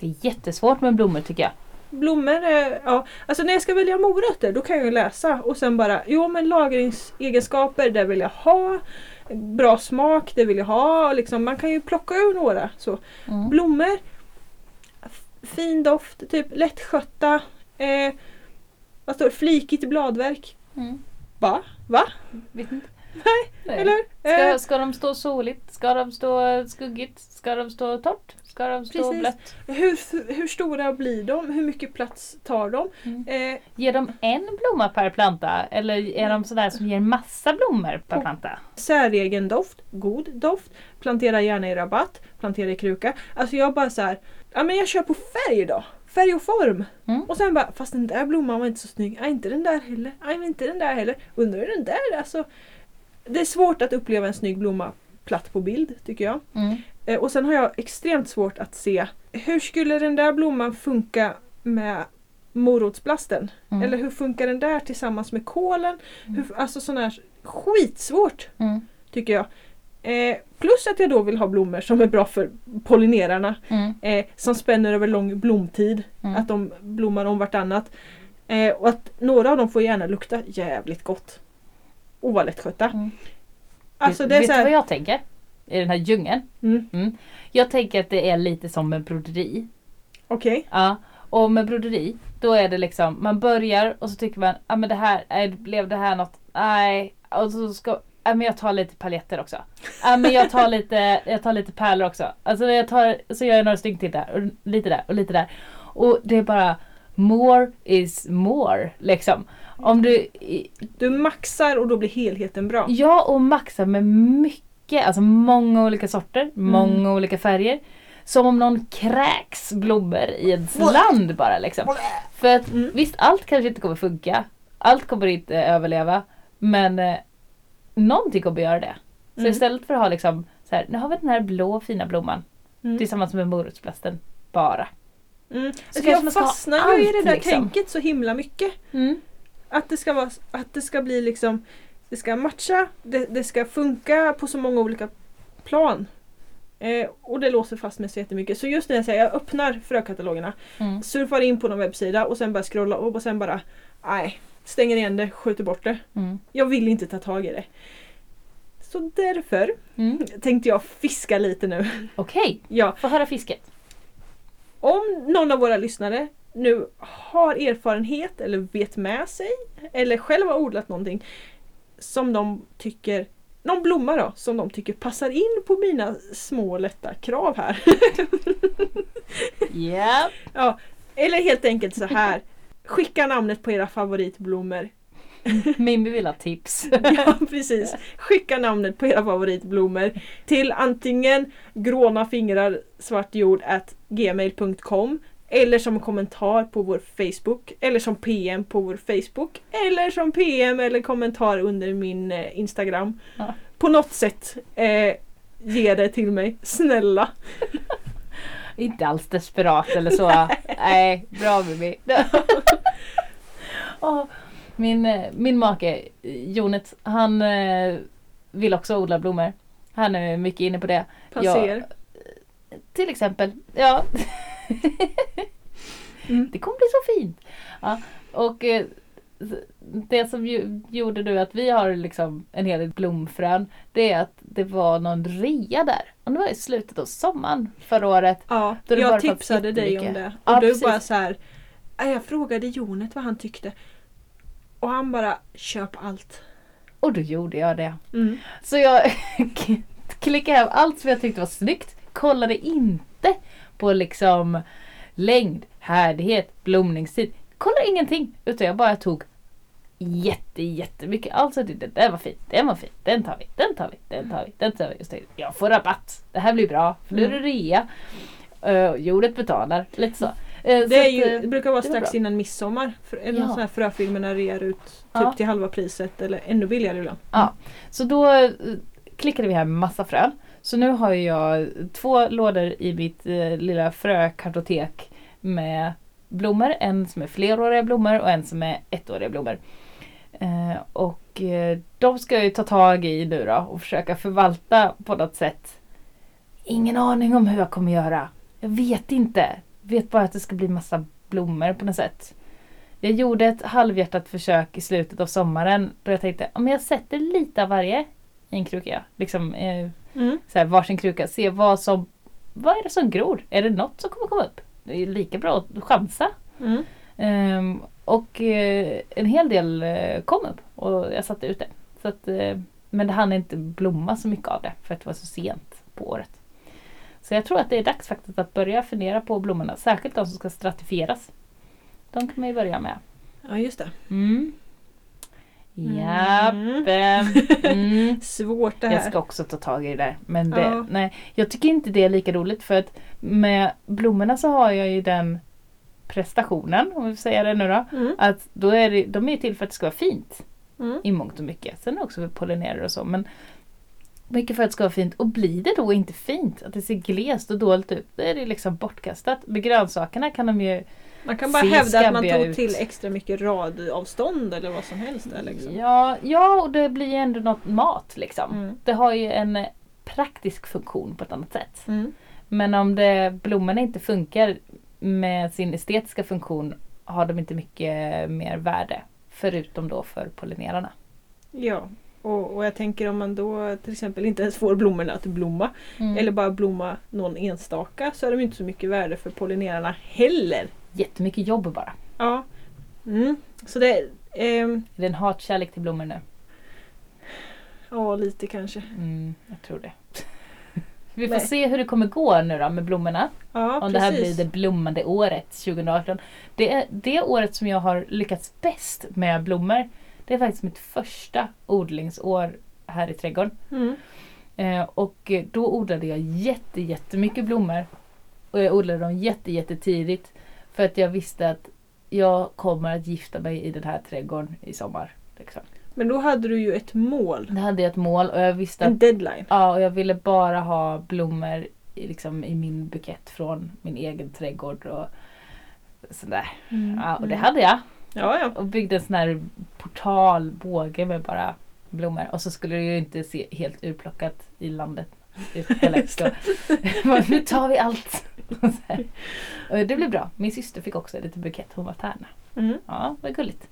Det är jättesvårt med blommor tycker jag. Blommor, ja, alltså när jag ska välja morötter då kan jag ju läsa och sen bara, jo men lagringsegenskaper det vill jag ha. Bra smak, det vill jag ha. och Liksom, man kan ju plocka ur några. Så. Mm. Blommor, fin doft, typ lättskötta. Eh, vad står det? Flikigt bladverk. Mm. Va? Va? Vet inte. Nej, eller? Ska, Eh, ska de stå soligt? Ska de stå skuggigt? Ska de stå torrt? Ska de stå Precis. blött? hur, hur stora blir de? Hur mycket plats tar de? Mm. Eh, Ger de en blomma per planta? Eller är de sådär som ger massa blommor per planta? säregen doft, god doft. Plantera gärna i rabatt, plantera i kruka. Alltså jag bara så här, ja men jag kör på färg då. Färg och form. Mm. Och sen bara, fast den där blomman var inte så snygg. Nej, inte den där heller. Nej, inte den där heller. Undrar hur den där alltså. Det är svårt att uppleva en snygg blomma platt på bild tycker jag. Mm. Eh, och sen har jag extremt svårt att se hur skulle den där blomman funka med morotsblasten? Mm. Eller hur funkar den där tillsammans med kålen? Hur, alltså sån här skitsvårt Mm. tycker jag. Eh, plus att jag då vill ha blommor som är bra för pollinerarna. Mm. Eh, som spänner över lång blomtid. Mm. Att de blommar om vartannat. Eh, och att några av dem får gärna lukta jävligt gott. Vara lättskötta. Mm. Alltså vet vet så du vad här, jag tänker? I den här djungeln? mm, Jag tänker att det är lite som med broderi. Okej. Ja, och med broderi då är det liksom man börjar och så tycker man ah, men det här, nej, blev det här något, nej. Och så ska, ja men jag tar lite paljetter också. Ja [laughs] men jag tar lite, jag tar lite pärlor också. Alltså jag tar, så gör jag några stycken till där och lite där och lite där. Och det är bara more is more liksom. Om du, Du maxar och då blir helheten bra. ja och maxar med mycket, alltså många olika sorter, många olika färger. Som om någon kräks blommor i ett land bara liksom. För att Mm. visst, allt kanske inte kommer funka. Allt kommer inte överleva. Men eh, någonting kommer göra det. Så Mm. istället för att ha liksom så här, nu har vi den här blå fina blomman Mm. tillsammans med morotsblasten bara. Mm. Så Alltså jag fastnar ju i det där liksom. tänket så himla mycket. Att det ska, vara, att det ska bli liksom Det ska matcha, det, det ska funka på så många olika plan. Eh, och det låser fast mig så jättemycket. Så just när jag säger jag öppnar frökatalogerna, Mm. surfar in på någon webbsida och sen bara scrolla upp och sen bara nej, stänger igen det, skjuter bort det. Mm. Jag vill inte ta tag i det. Så därför Mm. tänkte jag fiska lite nu. Okej, Ja, få höra fisket. om någon av våra lyssnare nu har erfarenhet eller vet med sig eller själv har odlat någonting som de tycker någon blomma då, som de tycker passar in på mina små lätta krav här. [laughs] Ja. ja, eller helt enkelt så här. Skicka namnet på era favoritblommor. [laughs] Mimmi vill ha tips. [laughs] Ja, precis. Skicka namnet på era favoritblommor till antingen gråna fingrar svartjord at gmail.com Eller som kommentar på vår Facebook. Eller som PM på vår Facebook. Eller som PM eller kommentar under min eh, Instagram. Ja. På något sätt eh, ge det till mig. Snälla. [laughs] Inte alls desperat eller så. [laughs] Nej, bra Bibi. [laughs] Min, eh, min make Jonet, han eh, vill också odla blommor. Han är mycket inne på det. Passer. Till exempel, ja. Mm. Det kommer bli så fint. Ja, och eh, det som ju, gjorde nu att vi har liksom en hel del blomfrön. Det är att det var någon rea där. Och det var i slutet av sommaren förra året. Ja, jag tipsade dig om det. Och Ja, du precis. bara så här. "Ja, Jag frågade Jonet vad han tyckte. Och han bara köp allt. Och då gjorde jag det. Mm. Så jag [laughs] klickade hem allt som jag tyckte var snyggt. Kollade inte på liksom längd, härdighet, blomningstid. Kollade ingenting. Utan jag bara tog jätte, jättemycket. Alltså det, det där var fint, den var fin, den tar vi, den tar vi, den tar vi, den tar vi. Just det, jag får rabatt. Det här blir bra, för nu är det rea. Uh, jordet betalar, lite så. Eh, så Det, att, ju, eh, det brukar vara det var strax bra. innan midsommar. För, eller Ja. sån här fröfilmerna rear ut typ Ja. till halva priset eller ännu billigare ibland. Ja, så då eh, klickade vi hem massa frön. Så nu har jag två lådor i mitt eh, lilla frökartotek med blommor. En som är fleråriga blommor och en som är ettåriga blommor. Eh, och eh, de ska jag ju ta tag i nu då och försöka förvalta på något sätt. Ingen aning om hur jag kommer göra. Jag vet inte. Vet bara att det ska bli massa blommor på något sätt. Jag gjorde ett halvhjärtat försök i slutet av sommaren då jag tänkte om jag sätter lite av varje i en kruka. Liksom eh, Mm. så här, varsin kruka. Se vad som vad är det som gror? Är det något som kommer komma upp? Det är lika bra att chansa. Mm. Ehm, och eh, en hel del eh, kom upp och jag satte ut det. Så att, eh, men det hann inte blomma så mycket av det för att det var så sent på året. Så jag tror att det är dags faktiskt att börja fundera på blommorna. Särskilt de som ska stratifieras. De kan man ju börja med. Ja just det. Mm. Japp. Mm. [laughs] Svårt det Jag här. ska också ta tag i det där. Men det, Ja. nej, jag tycker inte det är lika roligt för att med blommorna så har jag ju den prestationen, om vi säga det nu då. Mm. Att då är det, de är till för att det ska vara fint Mm. i mångt och mycket. Sen också för pollinerare och så. Men mycket för att det ska vara fint. Och blir det då inte fint, att det ser glest och dåligt ut, då är det liksom bortkastat. Med grönsakerna kan de ju Man kan bara hävda att man tog ut. till extra mycket radavstånd eller vad som helst. Där, liksom. Ja, ja, och det blir ju ändå något mat liksom. Mm. Det har ju en praktisk funktion på ett annat sätt. Mm. Men om det, blommorna inte funkar med sin estetiska funktion har de inte mycket mer värde. Förutom då för pollinerarna. Ja, och, och jag tänker om man då till exempel inte ens får blommorna att blomma Mm. eller bara blomma någon enstaka så är de inte så mycket värde för pollinerarna heller. Jättemycket jobb bara. Ja. Mm. Så det, ehm, Är det en hatkärlek till blommor nu? ja lite kanske. Mm, jag tror det. [laughs] Vi får Nej. se hur det kommer gå nu då med blommorna. Ja, Om det här blir precis. det blommande året 2018. Det är det året som jag har lyckats bäst med blommor. Det är faktiskt mitt första odlingsår här i trädgården. Mm. Eh, och då odlade jag jätte, jättemycket blommor. Och jag odlade dem jätte, jättetidigt. För att jag visste att jag kommer att gifta mig i den här trädgården i sommar. Liksom. Men då hade du ju ett mål. Det hade jag ett mål och jag visste att En deadline. Ja, och jag ville bara ha blommor i, liksom, i min bukett från min egen trädgård och sådär. Ja, och det hade jag. Ja, ja. Och byggde en sån här portalbåge med bara blommor. Och så skulle det ju inte se helt urplockat i landet ut heller. [laughs] [laughs] Nu tar vi allt! [laughs] Det blev bra. Min syster fick också en liten bukett. Hon var tärna. Mm. Ja, var gulligt.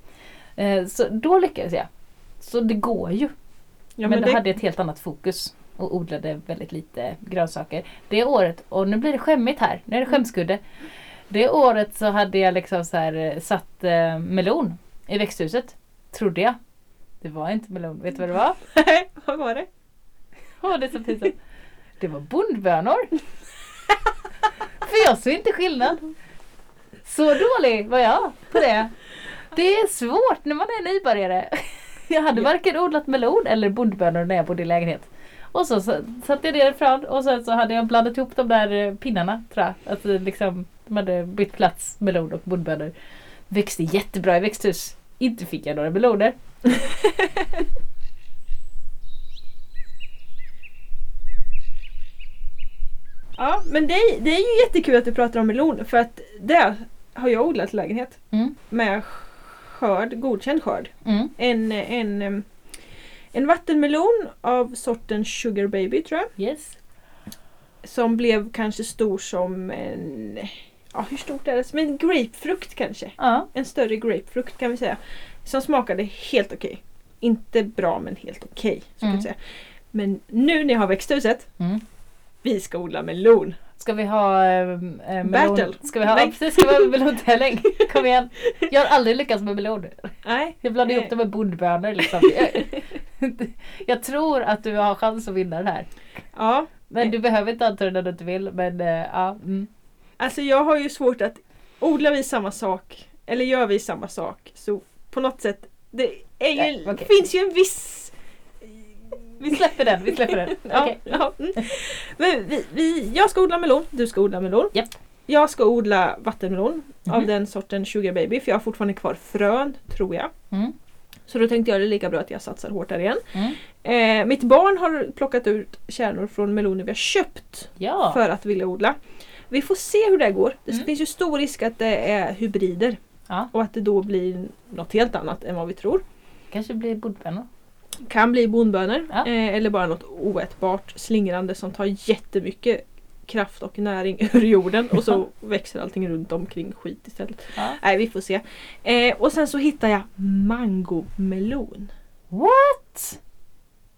Eh, Så då lyckades jag. Så det går ju. ja men då hade jag ett helt annat fokus och odlade väldigt lite grönsaker. Det året, och nu blir det skämmigt här, nu är det skämskudde. Det året så hade jag liksom så här, eh, satt eh, melon i växthuset. Trodde jag. Det var inte melon, vet du vad det var? [laughs] Nej, vad var det? Åh, det är så pinsamt. Det var bondbönor. För jag såg inte skillnad. Så dålig var jag på det. Det är svårt när man är nybörjare. Jag hade varken odlat melon eller bondbönor när jag bodde i lägenhet. Och så, så satte jag det ifrån och sen så hade jag blandat ihop de där eh, pinnarna tror jag. Att det liksom De hade bytt plats, melon och bondbönor. Växte jättebra i växthus. Inte fick jag några meloner. [laughs] Ja, men det är, det är ju jättekul att du pratar om melon för att det har jag odlat i lägenhet. Mm. Med skörd, godkänd skörd. Mm. En, en, en vattenmelon av sorten Sugar Baby tror jag. Yes. Som blev kanske stor som en... Ja, hur stort är det? Som en grapefrukt kanske. Ja. En större grapefrukt kan vi säga. Som smakade helt okej. Inte bra men helt okej. kan Mm. Men nu när jag har växthuset, Mm. Vi ska odla melon. Ska vi ha äh, melon? Battle. Ska vi ha, ja, precis, ska vi ha melontävling? [laughs] Kom igen. Jag har aldrig lyckats med meloner. Nej. Jag blandar ihop Eh. det med bondbönor liksom. [laughs] Jag, jag tror att du har chans att vinna den här. Ja, Men du behöver inte anta det när du inte vill. Men eh, ja. Mm. alltså jag har ju svårt att odlar vi samma sak eller gör vi samma sak så på något sätt det är ju, Nej, okej. finns ju en viss Vi släpper den, vi släpper den. [laughs] Ja, ja, mm. Men vi, vi, jag ska odla melon, du ska odla melon. Japp. Jag ska odla vattenmelon av Mhm. den sorten Sugar Baby för jag har fortfarande kvar frön, tror jag. Mm. Så då tänkte jag det är lika bra att jag satsar hårt där igen. Mm. Eh, mitt barn har plockat ut kärnor från meloner vi har köpt Ja. för att vilja odla. Vi får se hur det går. Det Mm. finns ju stor risk att det är hybrider. Ja. Och att det då blir något helt annat än vad vi tror. Kanske blir bondbönor. Kan bli bondbönor Ja. eh, eller bara något oätbart slingrande som tar jättemycket kraft och näring [laughs] ur jorden och så växer allting runt omkring skit istället. Ja. Nej, vi får se. Eh, och sen så hittar jag mangomelon. What?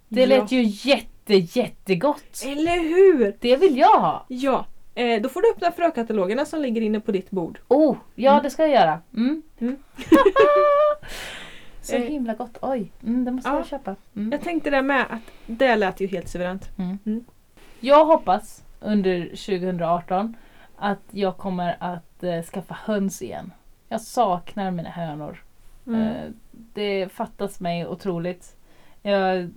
Det Ja. lät ju jätte jättegott. Eller hur! Det vill jag ha. Ja, eh, då får du öppna frökatalogerna som ligger inne på ditt bord. Oh, ja Mm. det ska jag göra. Mm. Mm. [laughs] [laughs] Så Eh. himla gott. Oj, mm, det måste Ja. jag köpa. Mm. Jag tänkte det med att det lät ju helt suveränt. Mm. Mm. Jag hoppas under 2018 att jag kommer att eh, skaffa höns igen. Jag saknar mina hönor. Mm. Eh, det fattas mig otroligt. Jag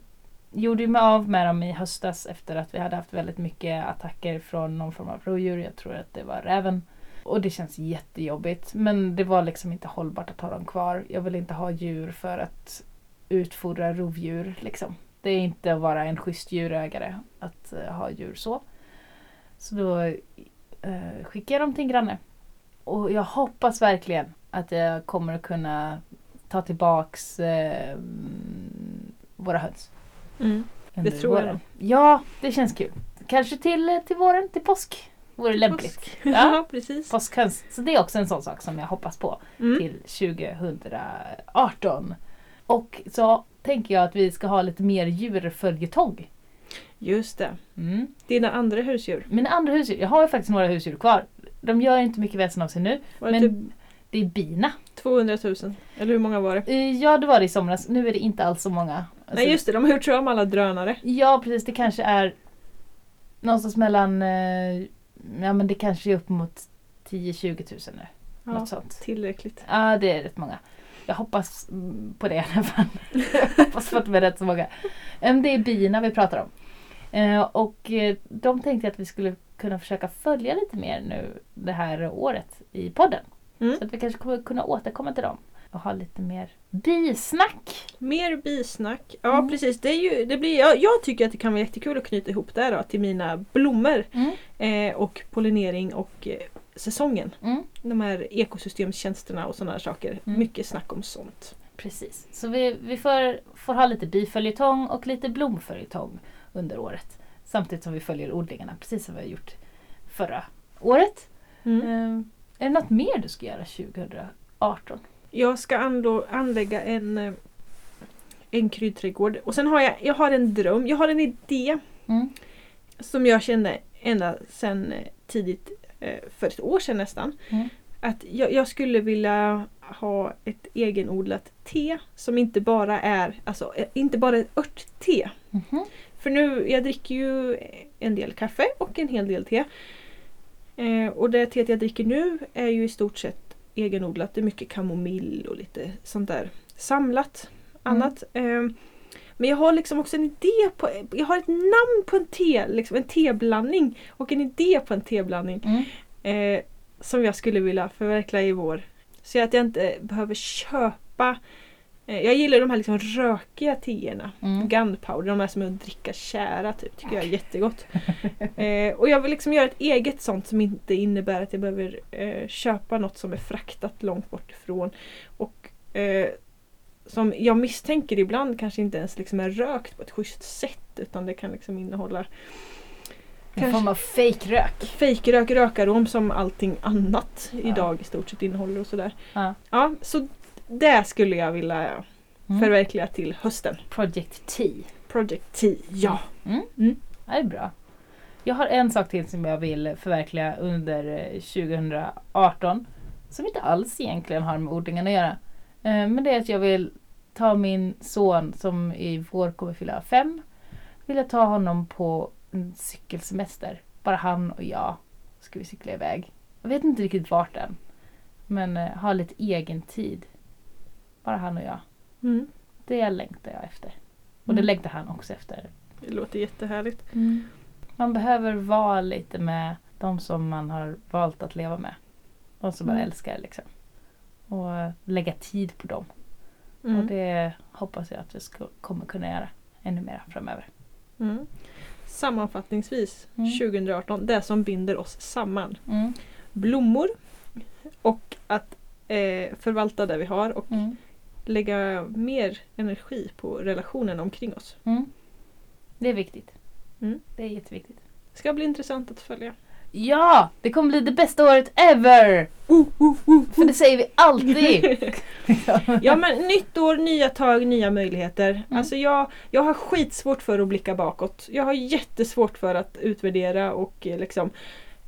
gjorde mig av med dem i höstas efter att vi hade haft väldigt mycket attacker från någon form av rovdjur. Jag tror att det var räven. Och det känns jättejobbigt. Men det var liksom inte hållbart att ha dem kvar. Jag vill inte ha djur för att utfodra rovdjur. Liksom. Det är inte att vara en schysst djurägare att eh, ha djur så. Så då eh, skickar jag dem till en granne. Och jag hoppas verkligen att jag kommer att kunna ta tillbaks mm, våra höns. Mm. under tror jag våren. Ja, det känns kul. Kanske till, till våren, till påsk. Vore lämpligt. Påsk. [laughs] Ja. Ja, precis. Påskhöns. Så det är också en sån sak som jag hoppas på Mm. till 2018. Och så tänker jag att vi ska ha lite mer djurföljetong. Just det. Mm. Dina andra husdjur. Mina andra husdjur, jag har ju faktiskt några husdjur kvar. De gör inte mycket väsen av sig nu. Var det Men typ det är bina. 200 000? Eller hur många var det? Eh, Ja, det var det i somras. Nu är det inte alls så många. Alltså, Nej just det, de har gjort sig av med alla drönare. Ja, precis. Det kanske är någonstans mellan... eh, Ja, men det kanske är upp mot 10-20 000 nu. Ja, Något sånt. tillräckligt. Ja, det är rätt många. Jag hoppas på det i alla fall. [laughs] Jag hoppas på att det är rätt så många. Det är bina vi pratar om. Eh, Och eh, de tänkte att vi skulle kunna försöka följa lite mer nu det här året i podden. Mm. Så att vi kanske kommer kunna återkomma till dem och ha lite mer bisnack. Mer bisnack. Ja Mm. precis, det, är ju, det blir, jag, jag tycker att det kan vara jättekul att knyta ihop det då till mina blommor. Eh, och pollinering och eh, säsongen. Mm. De här ekosystemstjänsterna och sådana saker. Mm. Mycket snack om sånt. Precis. Så vi, vi får, får ha lite biföljetong och lite blomföljetong under året. Samtidigt som vi följer odlingarna, precis som vi har gjort förra året. Mm. Eh, är det något mer du ska göra 2018? Jag ska anlägga en, eh, en kryddträdgård. Och sen har jag, jag har en dröm, jag har en idé Mm. som jag kände ända sedan eh, tidigt, eh, för ett år sedan nästan. Mm. Att jag, jag skulle vilja ha ett egenodlat te som inte bara är, alltså inte bara ett örtte. Mhm. För nu, jag dricker ju en del kaffe och en hel del te. Eh, och det teet jag dricker nu är ju i stort sett egenodlat. Det är mycket kamomill och lite sånt där samlat annat. Eh, men jag har liksom också en idé på, jag har ett namn på en te, liksom en teblandning och en idé på en teblandning. Mm. Eh, som jag skulle vilja förverkliga i vår. Så att jag inte behöver köpa jag gillar de här liksom rökiga teerna. Mm. Gunpowder, de här som är att dricka kära typ. Tycker jag är jättegott. [laughs] eh, och jag vill liksom göra ett eget sånt som inte innebär att jag behöver eh, köpa något som är fraktat långt bort ifrån. Och eh, som jag misstänker ibland kanske inte ens liksom är rökt på ett schysst sätt utan det kan liksom innehålla En form av fejkrök. fejkrök, rökarom som allting annat Ja. idag i stort sett innehåller och sådär. Ja. Ja, så det skulle jag vilja Mm. förverkliga till hösten. Project T. Project T, ja. Mm. Mm. Det är bra. Jag har en sak till som jag vill förverkliga under eh, 2018. Som inte alls egentligen har med odlingen att göra. Eh, Men det är att jag vill ta min son som i vår kommer fylla fem. Vill jag ta honom på en cykelsemester. Bara han och jag ska vi cykla iväg. Jag vet inte riktigt vart än. Men eh, ha lite egen tid. Bara han och jag. Mm. Det längtar jag efter. Och det Mm. längtar han också efter. Det låter jättehärligt. Man behöver vara lite med de som man har valt att leva med. De som man Mm. älskar liksom. Och lägga tid på dem. Och Mm. det hoppas jag att vi ska, kommer kunna göra ännu mer framöver. Mm. Sammanfattningsvis Mm. 2018, det som binder oss samman. Mm. Blommor och att eh, förvalta det vi har och Mm. Lägga mer energi på relationen omkring oss. Mm. Det är viktigt. Mm. Det är jätteviktigt. Ska bli intressant att följa. Ja! Det kommer bli det bästa året ever! För det säger vi alltid! [laughs] Ja men nytt år, nya tag, nya möjligheter. Mm. Alltså jag, jag har skitsvårt för att blicka bakåt. Jag har jättesvårt för att utvärdera och eh, liksom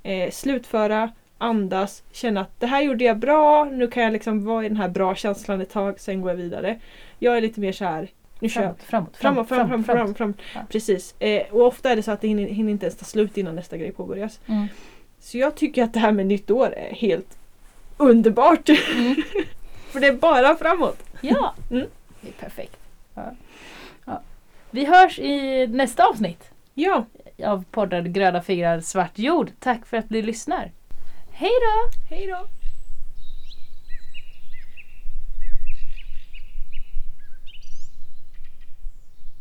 eh, slutföra, andas, känna att det här gjorde jag bra, nu kan jag liksom vara i den här bra känslan ett tag, sen går jag vidare. Jag är lite mer så här. nu kör jag. framåt, framåt, Framåt, fram, fram, fram, fram. Ja. Precis. Eh, och ofta är det så att det hinner, hinner inte ens ta slut innan nästa grej påbörjas. Mm. Så jag tycker att det här med nytt år är helt underbart. Mm. [laughs] För det är bara framåt. Ja! [laughs] Mm. Det är perfekt. Ja. Ja. Vi hörs i nästa avsnitt Ja, av podden Gröna fingrar svart jord. Tack för att ni lyssnar. Hej då! hej då!